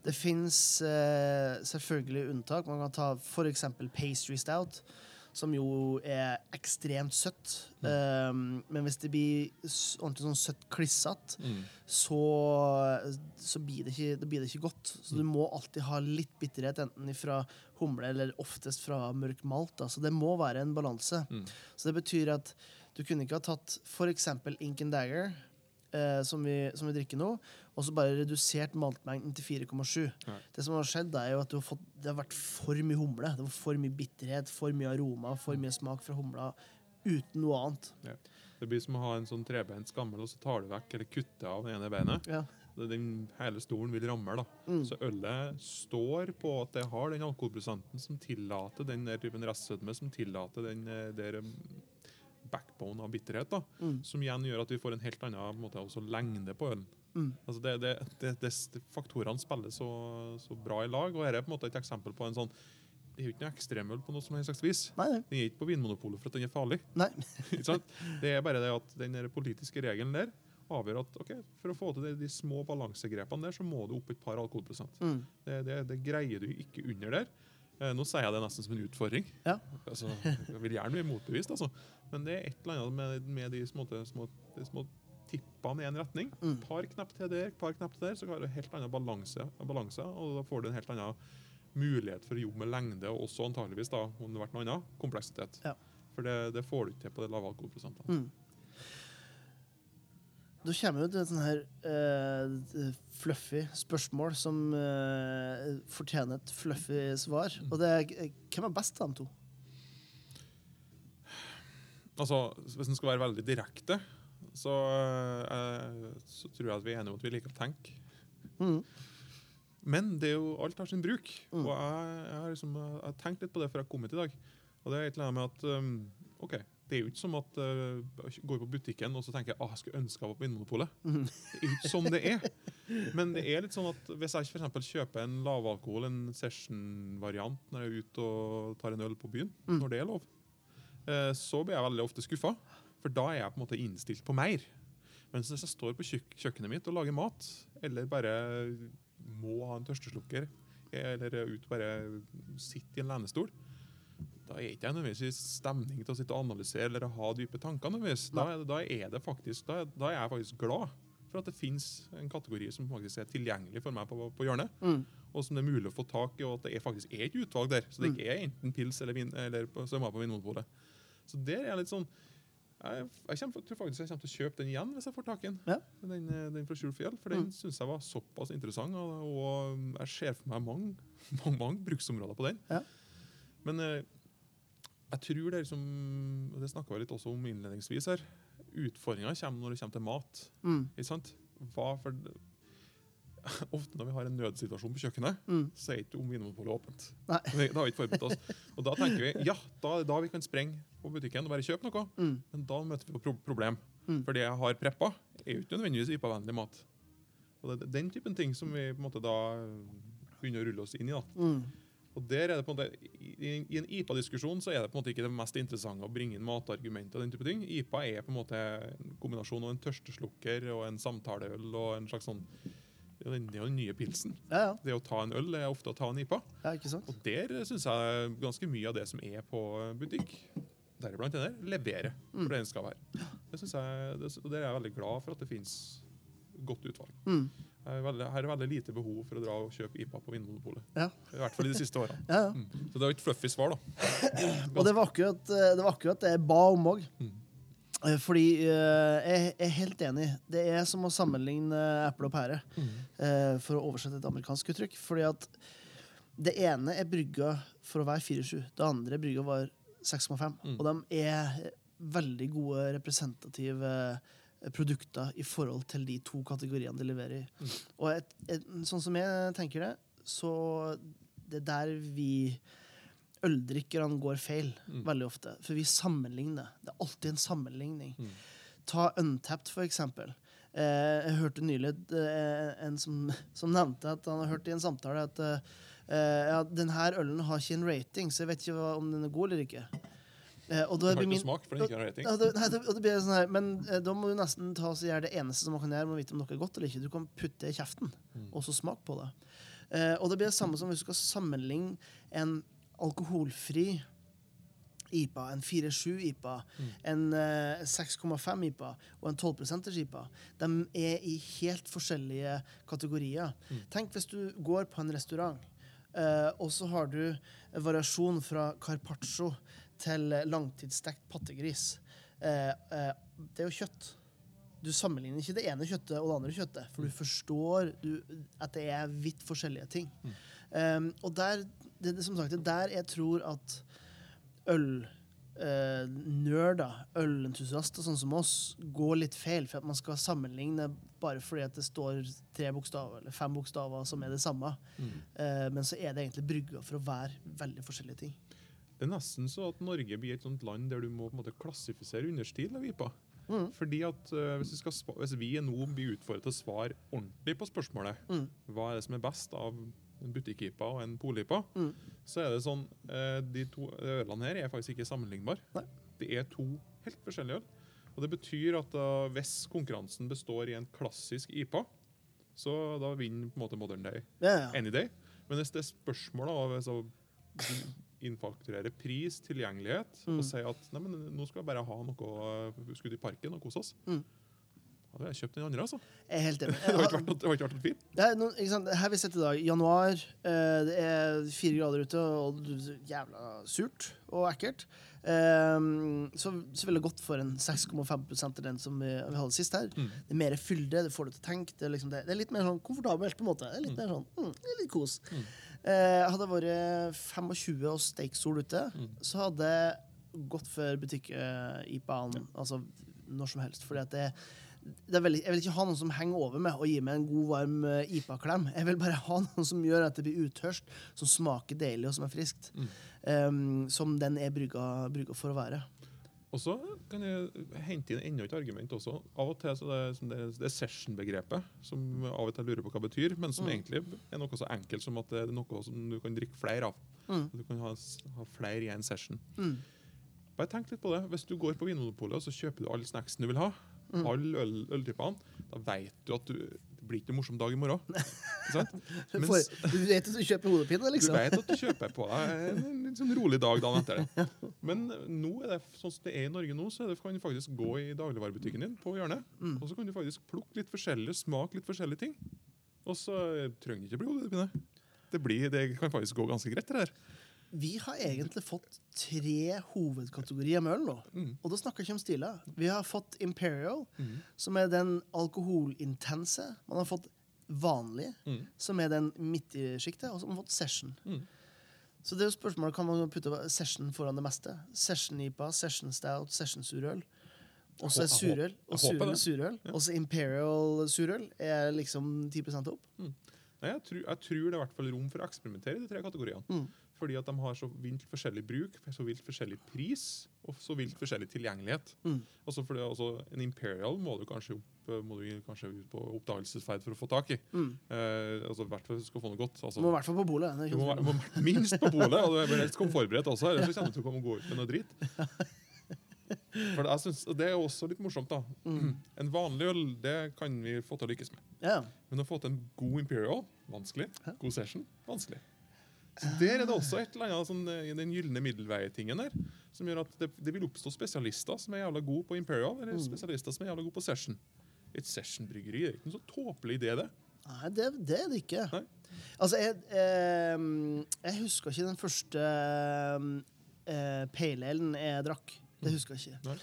Det fins selvfølgelig unntak. Man kan ta f.eks. pastry stout, som jo er ekstremt søtt. Eh, men hvis det blir ordentlig sånn søtt klissete, så, så blir, det ikke, det blir det ikke godt. Så du må alltid ha litt bitterhet, enten fra humle eller oftest fra mørk malt. Da. Så det må være en balanse. Mm. Så det betyr at du kunne ikke ha tatt f.eks. Ink and Dagger, eh, som, vi, som vi drikker nå, og så bare redusert maltmengden til 4,7. Nei. Det som har skjedd, er jo at du har fått, det har vært for mye humle. Det var for mye bitterhet, for mye aroma, for mye smak fra humla uten noe annet. Det blir som å ha en sånn trebeint skammel, og så tar du vekk eller kutter av det ene beinet. Ja. Den hele stolen vil ramme. da. Mm. Så ølet står på at det har den alkoholprosenten som tillater den der typen restsødme, som tillater den eh, der um, backbone av bitterhet. da. Mm. Som igjen gjør at vi får en helt annen måte, også lengde på ølen. Mm. Altså det, det, det, faktorene spiller så, så bra i lag, og dette er på en måte et eksempel på en sånn Det er jo ikke noe ekstremøl på noe som helst slags vis. Nei, nei. Den er ikke på Vinmonopolet for at den er farlig. nei. Det er bare det at den politiske regelen der avgjør at ok, for å få til de, de små balansegrepene der, så må du opp et par alkoholprosent. Mm. Det, det, det greier du ikke under der. Eh, nå sier jeg det nesten som en utfordring. Ja. Altså, jeg vil gjerne bli motbevist, altså. Men det er et eller annet med, med de små, små, de små tippene i en retning. Mm. Par knapp til der, par knapp til der, så har du helt annen balanse, balanse, og da får du en helt annen mulighet for å jobbe med lengde, og også antageligvis, da, om det har vært noe annet, kompleksitet. Ja. For det, det får du ikke til på de lave alkoholprosentene. Mm. Da kommer jo til et sånn her uh, fluffy spørsmål som uh, fortjener et fluffy svar. Og det er hvem er best av de to? Altså, Hvis en skal være veldig direkte, så, eh, så tror jeg at vi er enige om at vi liker å tenke. Mm. Men det er jo, alt har sin bruk. Mm. Og jeg, jeg har liksom, jeg har tenkt litt på det før jeg kom hit i dag. Og det er et eller annet med at um, ok, Det er jo ikke som at uh, jeg går på butikken og så tenker jeg, ah, jeg skulle ønske jeg var på Vinmonopolet. Mm. Det er jo ikke sånn det er. Men det er litt sånn at hvis jeg for kjøper en lavalkohol, en session-variant, når jeg er ute og tar en øl på byen, Mm. når det er lov, uh, så blir jeg veldig ofte skuffa. For da er jeg på en måte innstilt på mer. Mens hvis jeg står på kjøkkenet mitt og lager mat, eller bare må ha en tørsteslukker, eller ut bare sitte i en lenestol, da er ikke jeg nødvendigvis i stemning til å sitte og analysere eller ha dype tanker. nødvendigvis. Da, da, er det faktisk, da, er- da er jeg faktisk glad for at det finnes en kategori som faktisk er tilgjengelig for meg på, på hjørnet. Mm. Og som det er mulig å få tak i, og at det er faktisk er et utvalg der. Så det Mm. ikke er enten pils eller vin eller på, på Vinmonopolet. Så der er jeg litt sånn jeg, jeg kommer, tror faktisk jeg kommer til å kjøpe den igjen hvis jeg får tak i den. Ja. Den, eh, den fra Skjul Fjell, for den Mm. synes jeg var såpass interessant. Og, og jeg ser for meg mange, mange, mange bruksområder på den. Ja. Men eh, jeg tror det er liksom, det snakka vi litt også om innledningsvis her, utfordringa kommer når det kommer til mat. Mm. Ikke sant? Hva for Ofte når vi har en nødsituasjon på kjøkkenet, Mm. så er ikke om Vinmonopolet åpent. Nei. Da har vi ikke forberedt oss. Og da tenker vi ja, da er det da vi kan sprenge på butikken og bare kjøpe noe. Mm. Men da møter vi pro problem. Mm. For det jeg har preppa, er jo ikke nødvendigvis IPA-vennlig mat. Og det er den typen ting som vi på en måte da begynner å rulle oss inn i. da. Mm. Og der er det på en måte, I, i en IPA-diskusjon så er det på en måte ikke det mest interessante å bringe inn matargumenter. og den type ting. IPA er på en måte en kombinasjon av en tørsteslukker og en samtaleøl og en slags sånn Det er jo den, nye pilsen. Ja, ja. Det å ta en øl er ofte å ta en IPA. ja, ikke sant? Og der syns jeg ganske mye av det som er på butikk, deriblant den der, leverer Mm. for det den skal være. Det synes jeg, det, og der er jeg veldig glad for at det finnes godt utvalg. Mm. Jeg veldig, her er veldig lite behov for å dra og kjøpe IPA på Vinmonopolet. Ja. I hvert fall i de siste årene. Ja, ja. Mm. Så det jo et fluffy svar, da. Og det var akkurat eh, det, var akkurat det jeg ba om òg. Mm. Fordi eh, jeg er helt enig. Det er som å sammenligne eple og pære, eh, for å oversette et amerikansk uttrykk. Fordi at det ene er brygga for å være 4,7. Det andre er brygga var 6,5. Mm. Og de er veldig gode representative eh, produkter i forhold til de to kategoriene de leverer i. Mm. Og et, et, sånn som jeg tenker det, så det er der vi øldrikkerne går feil Mm. veldig ofte. For vi sammenligner. Det er alltid en sammenligning. Mm. Ta Untapped, for eksempel. Eh, jeg hørte nylig eh, en som, som nevnte at han har hørt i en samtale at eh, ja, denne ølen har ikke en rating, så jeg vet ikke hva, om den er god eller ikke. Eh, og da blir min, smak, for den ikke har rating. det, nei, det, det blir sånn her, men eh, da må du nesten ta så gjøre det eneste som man kan gjøre å vite om noe er godt eller ikke. Du kan putte det i kjeften, Mm. og så smak på det. Eh, og det blir det samme som hvis du skal sammenligne en alkoholfri IPA, en 4,7 IPA, Mm. en uh, 6,5 IPA og en 12% IPA. De er i helt forskjellige kategorier. Mm. Tenk hvis du går på en restaurant, uh, og så har du variasjon fra carpaccio til langtidsstekt pattegris. Uh, det er jo kjøtt. Du sammenligner ikke det ene kjøttet og det andre kjøttet, for du forstår du, at det er vidt forskjellige ting. Um, og der, det, det, som sagt, det er der jeg tror at ølnerder, ølentusiaster sånn som oss, går litt feil for at man skal sammenligne bare fordi at det står tre bokstaver eller fem bokstaver som er det samme. Mm. Uh, men så er det egentlig brygga for å være veldig forskjellige ting. Det er nesten så at Norge blir et sånt land der du må på en måte klassifisere understil av. Mm. Fordi at uh, hvis, vi hvis vi nå blir utfordret til å svare ordentlig på spørsmålet Mm. hva er det som er best av en butikk-IPA og en pol-IPA, Mm. så er det sånn eh, De to ølene her er faktisk ikke sammenlignbare. Det er to helt forskjellige øl. Og det betyr at da, hvis konkurransen består i en klassisk IPA, så da vinner på en måte Modern Day Ja, ja. any day. Men hvis det er spørsmål av altså, innfakturere pris, tilgjengelighet, Mm. og si at nei, men nå skal vi bare ha noe skudd i parken og kose oss, Mm. Hadde jeg kjøpt den andre, altså. Jeg er helt enig. Det har ikke vært det har ikke vært noe fint. Det er noen, ikke sant? Her vi sitter i dag, januar, eh, det er fire grader ute, og det er jævla surt og ekkelt. Ehm, så, så ville det gått for en 6,5 av den som vi, vi hadde sist her. Mm. Det er mer fylde, det får du til å tenke. Det er, liksom, det, det er litt mer sånn komfortabelt, på en måte. Det er litt mer sånn, mm, det er litt kos. Mm. Eh, hadde det vært 25 og steaksol ute, Mm. så hadde jeg gått for butikk-IPA-en altså når som helst. Fordi at det, det er veldig, jeg vil ikke ha noen som henger over meg og gir meg en god, varm eh, IPA-klem. Jeg vil bare ha noen som gjør at det blir utørst, som smaker deilig og som er friskt. Mm. Um, som den er brygga, brygga for å være. Og så kan jeg hente inn enda et argument også. Av og til så det, det, det session-begrepet, som av og til lurer på hva det betyr, men som Mm. egentlig er noe så enkelt som at det er noe som du kan drikke flere av. Mm. Du kan ha, ha flere i en session. Mm. Bare tenk litt på det. Hvis du går på Vinmonopolet og så kjøper du alle snacksen du vil ha, Mm. alle øl, øltypene, da vet du at du, det blir ikke en morsom dag i morgen. Du, Mens- du vet at du kjøper hodepine, Du liksom. vet at du kjøper på deg en litt sånn rolig dag dagen etter det. Men nå er det sånn som det er i Norge nå, så det, kan du faktisk gå i dagligvarebutikken din på hjørnet, Mm. og så kan du faktisk plukke litt forskjellig, smake litt forskjellige ting. Og så trenger du ikke bli hodepine. Det, blir, det kan faktisk gå ganske greit, det der. Vi har egentlig fått tre hovedkategorier med øl nå. Mm. Og da snakker jeg ikke om stiler. Vi har fått Imperial, Mm. som er den alkoholintense. Man har fått vanlig, Mm. som er den midt i sjiktet. Og så har man fått Session. Mm. Så det er jo spørsmålet kan man putte Session foran det meste. Session-IPA, Session Stout, Session surøl. Og så er surøl. Og surøl surøl. Ja. Og så Imperial surøl er liksom 10 opp. Nei, jeg, tror, jeg tror det er hvert fall rom for å eksperimentere i de tre kategoriene. Fordi at de har så vilt forskjellig bruk, så vilt forskjellig pris og så vilt forskjellig tilgjengelighet. Mm. Altså fordi, altså, En Imperial må du kanskje opp, må du kanskje ut på oppdagelsesferd for å få tak i. Mm. Eh, altså, I hvert fall du skal få noe godt. Altså, Må i hvert fall på bolet. du må, må minst på bolet, og du bør helst komme forberedt også. Ellers kommer du til å komme gå ut med noe drit. For det, synes, det er også litt morsomt. da. Mm. En vanlig øl det kan vi få til å lykkes med. Yeah. Men å få til en god Imperial vanskelig. God session vanskelig. Så Der er det også et eller annet sånn, eh, den gylne middelveitingen der, som gjør at det, det vil oppstå spesialister som er jævla gode på Imperial, eller Mm. spesialister som er jævla gode på session. Et session-bryggeri er ikke noe så tåpelig idé, det. Nei, det, det er det ikke. Nei. Altså, jeg, eh, jeg husker ikke den første eh, pale alen jeg drakk. Det husker jeg ikke. Nei.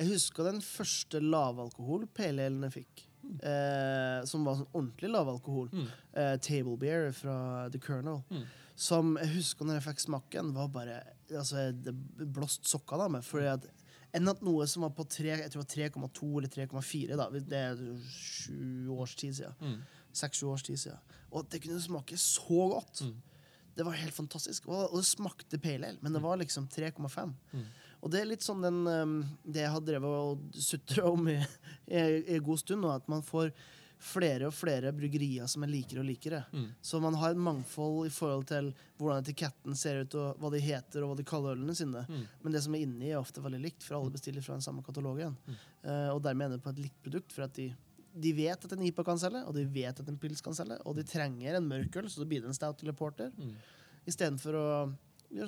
Jeg husker den første lavalkohol pale alen jeg fikk. Eh, som var sånn ordentlig lavalkohol. Mm. Eh, table beer fra The Colonel. Mm. Som jeg husker når jeg fikk smaken, var bare altså, Det blåste sokkene av meg. Fordi at enn at noe som var på tre, jeg tror det var 3,2 eller 3,4 da, Det er sju års tid siden. Mm. Seks-sju års tid siden. Og det kunne smake så godt. Mm. Det var helt fantastisk. Og, det smakte pale ale, men det var liksom 3,5. Mm. Og det er litt sånn den, um, det jeg har drevet og sutra om i, i, i god stund nå, at man får flere og flere bryggerier som er likere og likere. Mm. Så man har et mangfold i forhold til hvordan etiketten ser ut, og hva de heter, og hva de kaller ølene sine. Mm. Men det som er inni, er ofte veldig likt, for alle bestiller fra den samme katalogen. Mm. Uh, og dermed ender det på et likt produkt, for at de, de vet at en IPA kan selge, og de vet at en pils kan selge, og de trenger en mørk øl, så det blir det en stout eller porter, Mm. istedenfor å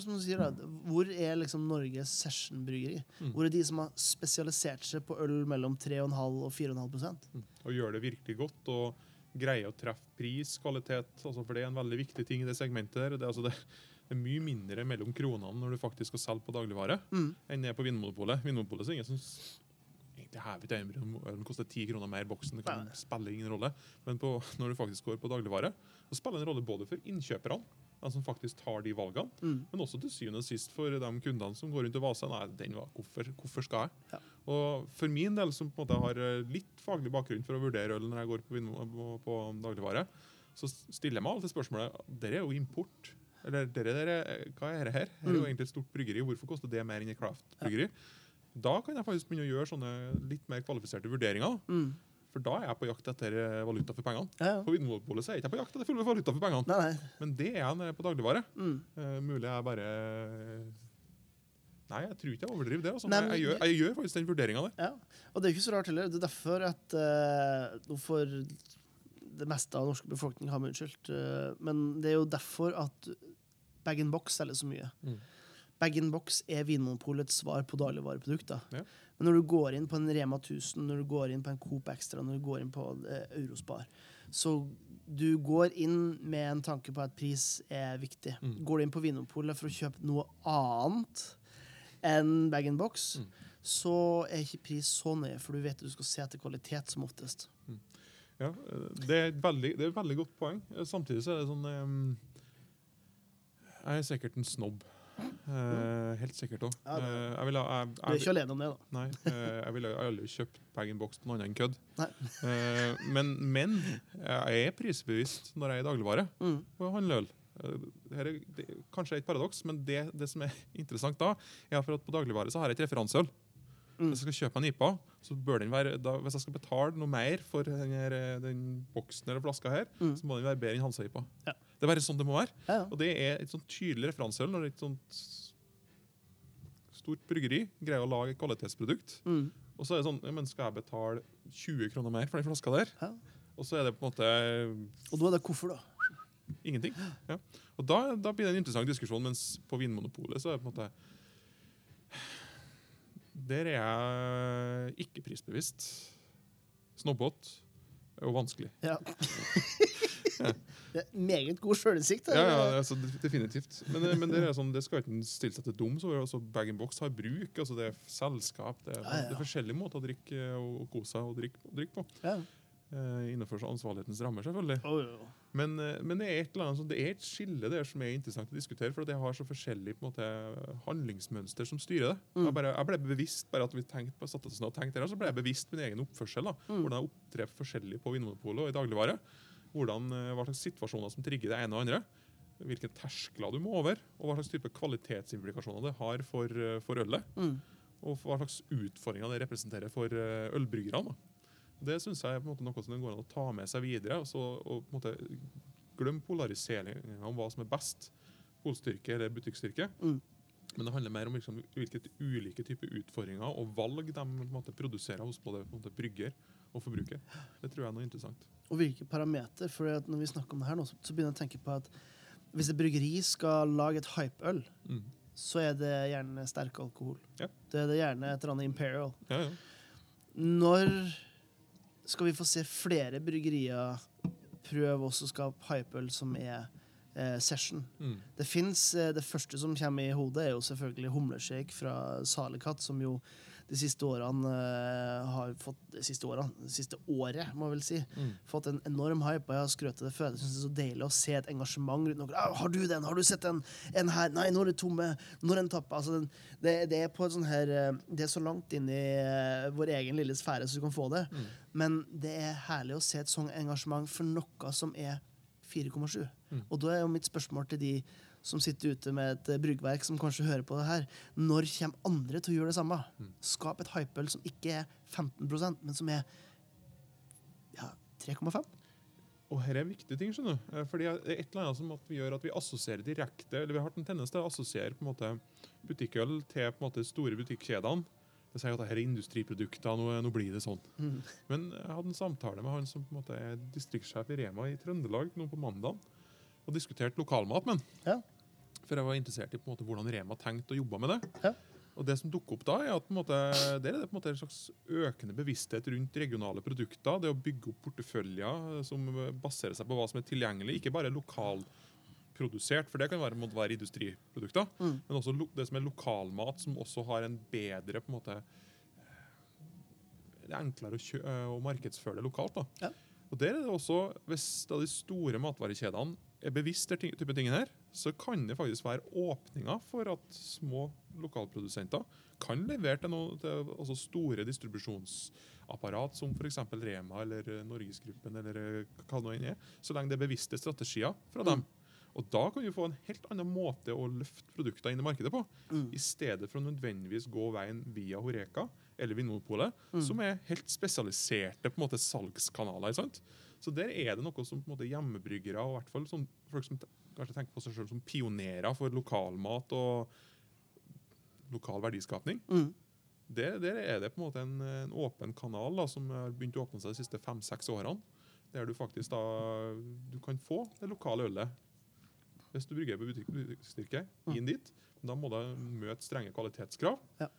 som du sier, da. Hvor er liksom Norges session-bryggeri? Mm. Hvor er de som har spesialisert seg på øl mellom 3,5 og 4,5 prosent? Mm. Og gjør det virkelig godt og greier å treffe pris, kvalitet, altså for det er en veldig viktig ting i det segmentet. der. Det, altså det, det er mye mindre mellom kronene når du faktisk skal selge på dagligvare, Mm. enn det er på Vinmonopolet. Vinmonopolet så ingen som egentlig hever ikke om koster ti kroner mer boksen. Det kan spille ingen rolle. Men på, når du faktisk går på dagligvare, så spiller det en rolle både for innkjøperne, de som faktisk tar de valgene, Mm. men også til syvende og sist for de kundene som går rundt og vaser. Nei, den var, hvorfor, hvorfor skal jeg? Ja. Og for min del, som på en måte har eh, litt faglig bakgrunn for å vurdere øl når jeg går på, på, på dagligvare, så stiller jeg meg alltid spørsmålet Dere er jo import. Eller dere, dere, hva er dette her? Her er jo Mm. egentlig et stort bryggeri. Hvorfor koster det mer enn et Craft-bryggeri? Da kan jeg faktisk begynne å gjøre sånne litt mer kvalifiserte vurderinger. Mm. For da er jeg på jakt etter eh, valuta for pengene. Ja, ja. På Vinmonopolet er jeg ikke på jakt etter valuta for pengene. Nei, nei. Men det er jeg når jeg er på dagligvare. Mm. Uh, mulig jeg bare Nei, jeg tror ikke jeg overdriver det. Altså. Nei, men- jeg, gjør, jeg gjør faktisk den vurderinga der. Ja. Og det er ikke så rart heller. Det er derfor at uh, får det meste av norske befolkning har meg unnskyldt, uh, men det er jo derfor at bag in box selger så mye. Mm. Bag-in-box er Vinmonopolets svar på dagligvareprodukter. Ja. Men når du går inn på en Rema 1000, når du går inn på en Coop Extra, når du går inn på eh, Eurospar, så du går inn med en tanke på at pris er viktig. Mm. Går du inn på Vinmonopolet for å kjøpe noe annet enn bag-in-box, Mm. så er ikke pris så nøye, for du vet at du skal se etter kvalitet som oftest. Ja, eh, det er, veldig, det er et veldig godt poeng. Eh, Samtidig så er det sånn um, Jeg er sikkert en snobb. Eh, helt sikkert òg. Ja, jeg, Du er ikke alene om det, da. Nei, uh, jeg ville aldri kjøpt bag-in-box på noe annet enn kødd. Men, men jeg er prisbevisst når jeg er i dagligvare Mm. og handler øl. Er, det er kanskje et paradoks, men det, det som er interessant da, er at på dagligvare så har jeg et referanseøl. Mm. Hvis jeg skal kjøpe en IPA, så bør den være, da, hvis jeg skal betale noe mer for denne, den boksen eller flaska her, Mm. så må den være bedre enn Hansa-IPA. Ja. Det er bare sånn det må være. Ja, ja. Og det er et sånn tydelig referanseøl når et sånt stort bryggeri greier å lage et kvalitetsprodukt. Mm. Og så er det sånn, ja, men skal jeg betale 20 kroner mer for den flaska der? Ja. Og så er det på en måte Og da er det hvorfor, da. ingenting. Ja. Og da, da blir det en interessant diskusjon, mens på Vinmonopolet så er det på en måte Der er jeg ikke prisbevisst. Snobbete og vanskelig. Ja. meget god sjølinnsikt. Ja, ja, altså, definitivt. Men, eh, men det, er sånn, det skal ikke stille seg til doms over. altså, Bag-in-box har bruk. altså Det er selskap. Det er, Ja, ja. det er forskjellige måter å drikke og, og kose seg og drikke, og drikke på. Ja. Eh, innenfor ansvarlighetens rammer, selvfølgelig. Oh, jo. Men, eh, men det, er et eller annet, sånn- det er et skille der som er interessant å diskutere, for det har så forskjellig måte, handlingsmønster som styrer det. Mm. Jeg, bare, jeg ble bevisst bare at vi tenkte på, satte oss ned og tenkte der, så ble jeg bevisst min egen oppførsel. da, Mm. Hvordan jeg opptrer forskjellig på Vinmonopolet og i dagligvare. Hvordan, eh, hva slags situasjoner som trigger det ene og andre. Hvilke terskler du må over, og hva slags type kvalitetsimplikasjoner det har for, eh, for ølet. Mm. Og hva slags utfordringer det representerer for eh, ølbryggerne. Det syns jeg er måte noe som det går an å ta med seg videre. Og, så, og på en måte Glem polariseringen om hva som er best. Polstyrke eller butikkstyrke. Mm. Men det handler mer om liksom, hvilke ulike typer utfordringer og valg de måte, produserer hos både måte, brygger og forbruket. Det tror jeg er noe interessant. Og hvilke parameter. For når vi snakker om det her nå, så, begynner jeg å tenke på at hvis et bryggeri skal lage et hypeøl, Mm. så er det gjerne sterk alkohol. Ja. Det er det gjerne et eller annet Imperial. Ja, ja. Når skal vi få se flere bryggerier prøve også å skape hypeøl som er eh, session? Mm. Det finnes, eh, Det første som kommer i hodet, er jo selvfølgelig humleshake fra Salekatt, som jo de siste årene eh, har fått De siste årene, de siste året, må jeg vel si, Mm. fått en enorm hype. Og jeg har skrøt det før. Jeg synes det er så deilig å se et engasjement rundt noe. Ah, 'Har du den? Har du sett den? En her? Nei, nå er det tomme. Når er den tappa?' Altså, den, det, det er på et sånn her eh, Det er så langt inn i eh, vår egen lille sfære så du kan få det. Mm. Men det er herlig å se et sånt engasjement for noe som er 4,7. Mm. Og da er jo mitt spørsmål til de som sitter ute med et eh, bryggverk, som kanskje hører på det her. Når kommer andre til å gjøre det samme? Mm. Skap et hypeøl som ikke er 15% men som er ja, 3,5? Og her er viktige ting, skjønner du. Eh, Fordi det er et eller annet som at vi gjør at vi assosierer direkte, eller vi har en tendens til å assosiere på en måte butikkøl til på en måte store butikkjedene. Det sier at dette er industriprodukter, nå, nå blir det sånn. Mm. Men jeg hadde en samtale med han som på en måte er distriktssjef i Rema i Trøndelag nå på mandag, og diskuterte lokalmat med. Ja. For jeg var interessert i på en måte hvordan Rema tenkte og jobba med det. Ja. Og det som dukker opp da, er at på en måte, der er det på en måte en slags økende bevissthet rundt regionale produkter. Det å bygge opp porteføljer eh, som baserer seg på hva som er tilgjengelig, ikke bare lokalprodusert, for det kan være, måtte være industriprodukter, Mm. men også det som er lokalmat, som også har en bedre på en måte, Det er enklere å, kjø eh, å markedsføre det lokalt. da. Ja. Og der er det også, Hvis da de store matvarekjedene er bevisst den type ting her, så kan det faktisk være åpninger for at små lokalprodusenter kan levere til, noe, til altså store distribusjonsapparat, som f.eks. Rema eller eh, Norgesgruppen, eller eh, hva det nå er, så lenge det er bevisste strategier fra dem. Og Da kan vi få en helt annen måte å løfte produkter inn i markedet på, Mm. i stedet for å nødvendigvis gå veien via Horeka eller Vinmonopolet, Mm. som er helt spesialiserte på en måte salgskanaler. sant? Så der er det noe som på en måte hjemmebryggere og hvert fall folk som kanskje tenker på seg selv som pionerer for lokalmat og lokal verdiskapning. Mm. Der, der er det på en måte en, en åpen kanal da, som har begynt å åpne seg de siste fem-seks årene. Der du faktisk da du kan få det lokale ølet hvis du brygger på butikk- butikkstyrke. Inn dit. Da må du møte strenge kvalitetskrav. Ja.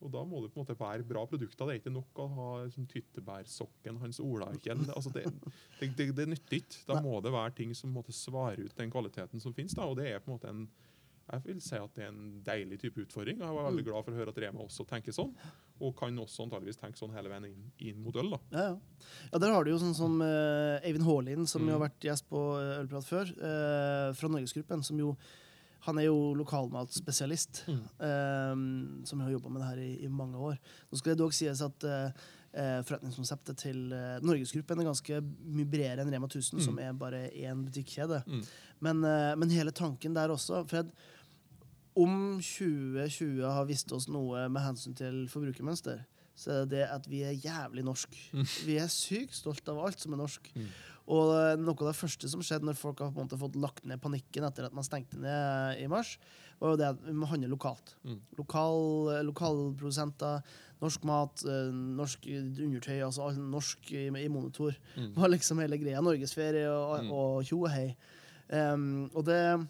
Og da må det på en måte være bra produkter. Det er ikke nok å ha sånn tyttebærsokken hans Ola ikke. Altså det, det, det, det nytter ikke. Da må det være ting som måte svarer ut den kvaliteten som finnes. Da. Og det er på en måte en jeg vil si at det er en deilig type utfordring. Jeg var veldig Mm. glad for å høre at Rema også tenker sånn. Og kan også antageligvis tenke sånn hele veien inn, inn mot øl. da. Ja, ja. ja, der har du jo sånn som uh, Eivind Haalien, som jo Mm. har vært gjest på eh, Ølprat før, uh, fra Norgesgruppen. som jo Han er jo lokalmatspesialist, Mm. eh, som har jobba med det her i, i mange år. Nå skal det dog sies at eh, forretningskonseptet til eh, Norgesgruppen er ganske mye bredere enn Rema 1000, Mm. som er bare én butikkjede. Mm. Men, eh, men hele tanken der også Fred, om 2020 har vist oss noe med hensyn til forbrukermønster, så er det det at vi er jævlig norsk. Vi er sykt stolt av alt som er norsk. Og noe av det første som skjedde når folk har på en måte fått lagt ned panikken etter at man stengte ned i mars, var jo det at vi må handle lokalt. Mm. Lokal, eh, lokalprodusenter, norsk mat, eh, norsk undertøy, altså norsk i, i monitor. Mm. var liksom hele greia. Norgesferie og, Mm. og tjo og hei. Um, og det er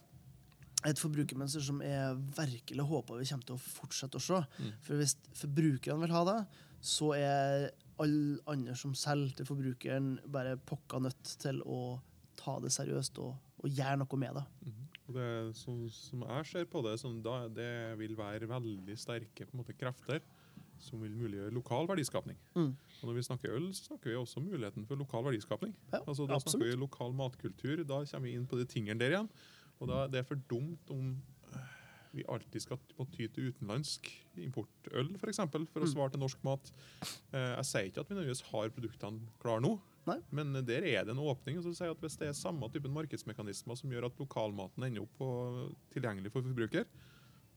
et forbrukermønster som jeg virkelig håper vi kommer til å fortsette å se. Mm. For hvis forbrukerne vil ha det, så er alle andre som selger til forbrukeren, bare pokka nødt til å ta det seriøst og, og gjøre noe med det. Og det som, som jeg ser på det, som da, det vil være veldig sterke måte, krefter som vil muliggjøre lokal verdiskapning. Mm. Og når vi snakker øl, så snakker vi også om muligheten for lokal verdiskapning. Ja, altså, da absolutt. snakker vi lokal matkultur. Da kommer vi inn på de tingene der igjen. Og da det er for dumt om vi alltid skal må ty til utenlandsk importøl, for, eksempel, for å Mm. svare til norsk mat. Eh, jeg sier ikke at vi nødvendigvis har produktene klare nå, Nei. men der er det en åpning. og så sier jeg at Hvis det er samme typen markedsmekanismer som gjør at lokalmaten ender opp på, tilgjengelig for forbruker,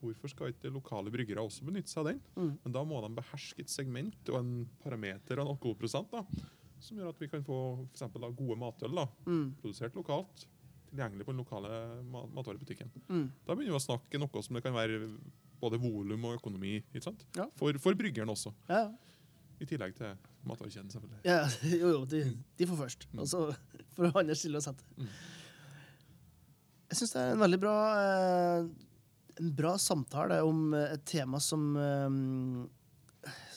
hvorfor skal ikke lokale bryggere også benytte seg av den? Mm. Men da må de beherske et segment og en parameter og en alkoholprosent da, som gjør at vi kan få for eksempel, da, gode matøl da, Mm. produsert lokalt, tilgjengelig på den lokale ma matvarebutikken. Mm. Da begynner vi å snakke noe som det kan være både volum og økonomi ikke sant? Ja. For, for bryggeren også, Ja, i tillegg til matvarekjeden selvfølgelig. ja, jo, jo, de, de får først. Mm. Og så får andre stille og sette. Mm. Jeg syns det er en veldig bra eh, En bra samtale om eh, et tema som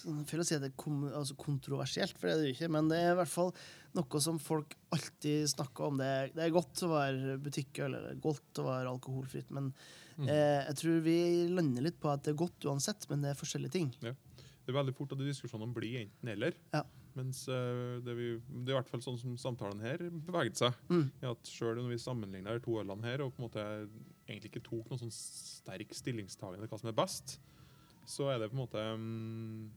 føler å si at det er kom, altså kontroversielt, for det er det jo ikke. Men det er i hvert fall noe som folk alltid snakker om. Det er, det er godt å være butikkøl, eller er godt å være alkoholfritt. Men Mm. eh, jeg tror vi lander litt på at det er godt uansett, men det er forskjellige ting. Det er veldig fort at diskusjonene blir enten-eller. Ja. Mens eh, det, vi, det er i hvert fall sånn som samtalen her beveget seg. Mm. i at Selv når vi sammenligner de to ølene her, og på en måte egentlig ikke tok noen sånn sterk stillingstagende hva som er best, så er det på en måte mm,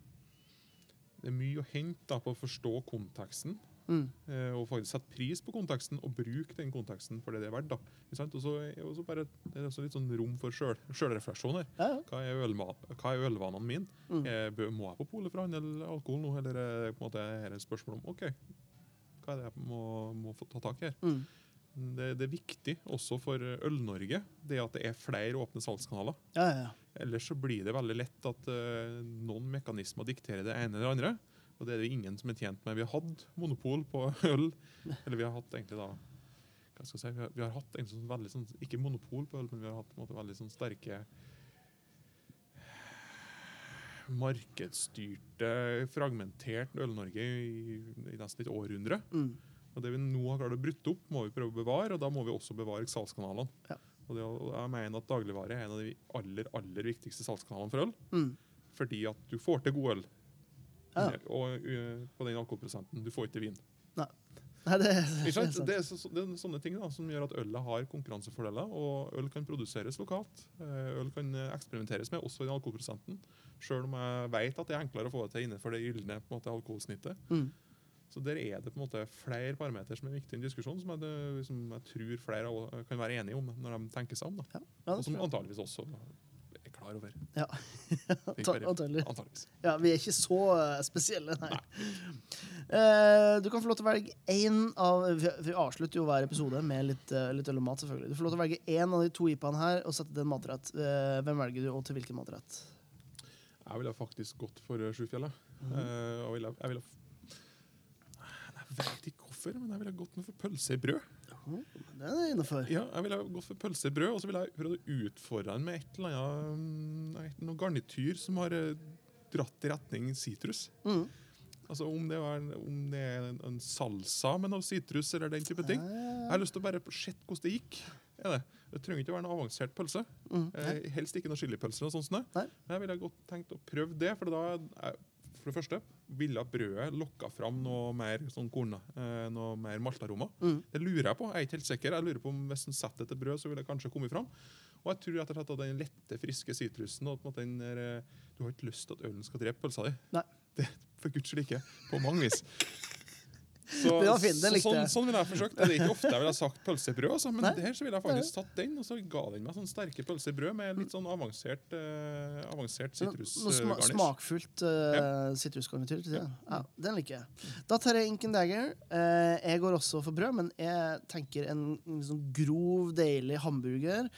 Det er mye å hente da, på å forstå konteksten. Mm. eh, Og faktisk sette pris på konteksten og bruke den konteksten for det det er verdt. da. Og så er det er også litt sånn rom for sjølrefleksjon her. Ja, ja. Hva er, hva er ølvanene mine? Mm. Eh, må jeg på polet for å handle alkohol nå, eller er på en måte her et spørsmål om OK, hva er det jeg må, må få ta tak i her? Mm. Det, det er viktig også for Øl-Norge det at det er flere åpne salgskanaler. ja, ja, ja. Ellers så blir det veldig lett at uh, noen mekanismer dikterer det ene eller andre. Og det er det ingen som er tjent med. Vi har hatt monopol på øl. Eller vi har hatt egentlig da hva skal jeg si, vi har, vi har hatt egentlig sånn veldig sånn, Ikke monopol på øl, men vi har hatt på en måte veldig sånn sterke markedsstyrte, fragmentert Øl-Norge i, i nesten et århundre. Mm. Og Det vi nå har klart å brytte opp, må vi prøve å bevare, og da må vi også bevare salgskanalene. Ja. Og, det, og jeg mener at dagligvare er en av de aller aller viktigste salgskanalene for øl. Mm. Fordi at du får til god øl. Ja. Og uh, på den alkoholprosenten. Du får ikke vin. Nei, det, Ikke det sant. Det er, så, det er sånne ting da, som gjør at ølet har konkurransefordeler. Og øl kan produseres lokalt. Eh, Øl kan eh, eksperimenteres med, også i alkoholprosenten. Sjøl om jeg vet at det er enklere å få det til innenfor det gylne på en måte, alkoholsnittet. Mm. Så der er det på en måte flere parametere som er viktige i en diskusjon, som jeg, det- som jeg tror flere kan være enige om når de tenker seg om. Ja, ja, Og som antageligvis også er klar over. Ja. Antageligvis. Ja, vi er ikke så eh, spesielle, nei. Eh, du kan få lov til å velge én av Vi avslutter jo hver episode med litt, eh, litt øl og mat, selvfølgelig. Du får lov til å velge én av de to IPA-ene her og sette den en matrett. Eh, hvem velger du, og til hvilken matrett? Jeg ville faktisk gått for Sjufjellet. Mm. Eh, og ville, jeg ville Hvorfor, men jeg ville gått med for pølse i brød. Det er innafor. Ja, jeg ville gått for pølsebrød, og så ville jeg prøvd å utfordre den med et eller annet mm, noe garnityr som har eh, dratt i retning sitrus. Mm. Altså om det, var, om det er en, en salsa med noe sitrus eller den type ting. Jeg har lyst til å bare se hvordan det gikk. Det. det trenger ikke å være noe avansert pølse. Mm. Eh, helst ikke noe chilipølse. eller sånt. Nei. Men jeg ville godt tenkt å prøve det. For da eh, for det første ville brødet lokka fram noe mer sånn korn, eh, noe mer maltaroma. Mm. Det lurer jeg på. Jeg er ikke helt sikker. Jeg lurer på om Hvis en setter det til brød, så vil det kanskje komme fram. Og jeg tror rett og slett at den lette, friske sitrusen og på en måte den der, eh, Du har ikke lyst til at ølen skal drepe pølsa di. Nei. Det, for guds skyld ikke. På mange vis. Så, Det var fin, det så- likte sånn, sånn ville jeg forsøkt. Det er ikke ofte jeg ville ha sagt pølsebrød, altså, men Nei. her så ville jeg faktisk tatt den, og så ga den meg sånn sterke pølsebrød med litt sånn avansert, eh, avansert sitrusgarnish. sma smakfullt sitrusgarnityr. til ja. Ja, den liker jeg. Da tar jeg Inken Dagger. Eh, jeg går også for brød, men jeg tenker en, en sånn grov, deilig hamburger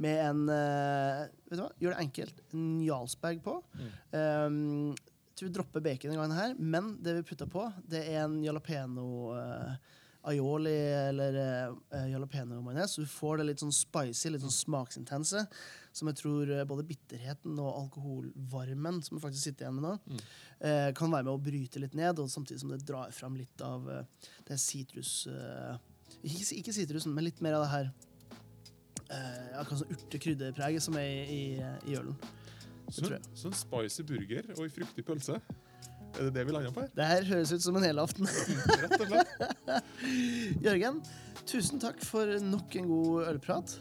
med en eh, Vet du hva? Gjør det enkelt. En Jarlsberg på. Um, jeg tror vi dropper bacon denne gangen her, men det vi putter på, det er en jalapeno eh, aioli eller uh, jalapeno-majones. Så du får det litt sånn spicy, litt sånn smaksintense, som jeg tror eh, både bitterheten og alkoholvarmen som vi faktisk sitter igjen med nå, eh, kan være med å bryte litt ned, og samtidig som det drar fram litt av eh, det sitrus... eh, ikke ikke sitrusen, men litt mer av det her eh, akkurat sånn urte-krydderpreget som er i, i, i ølen. Sånn, sånn spicy burger og ei fruktig pølse. Er det det vi lander på? Det her høres ut som en helaften. Rett og slett. Jørgen, tusen takk for nok en god ølprat.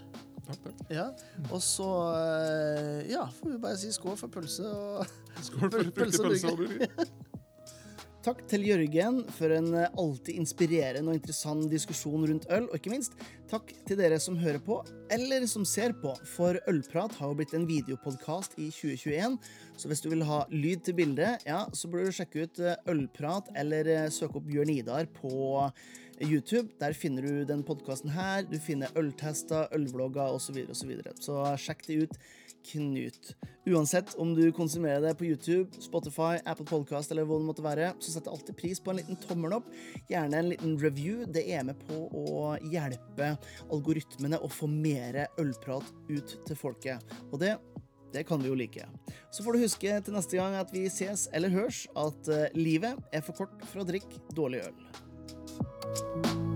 Takk, takk. Ja, Og så eh, ja, får vi bare si skål for pølse og Skål for fruktig pølse og burger. Takk til Jørgen for en eh, alltid inspirerende og interessant diskusjon rundt øl. Og ikke minst takk til dere som hører på, eller som ser på. For Ølprat har jo blitt en videopodkast i 2021, så hvis du vil ha lyd til bildet, ja, så burde du sjekke ut eh, Ølprat eller eh, søke opp Bjørn Idar på YouTube. Der finner du den podkasten her. Du finner øltester, ølvlogger osv. Så, videre, og så, videre. så sjekk det ut. Knut. Uansett om du konsumerer det på YouTube, Spotify, Apple Podcast eller hva det måtte være, så setter jeg alltid pris på en liten tommel opp. Gjerne en liten review. Det er med på å hjelpe algoritmene å få mer ølprat ut til folket. Og det det kan vi jo like. Så får du huske til neste gang at vi ses eller hørs, at eh, livet er for kort for å drikke dårlig øl. Thank you.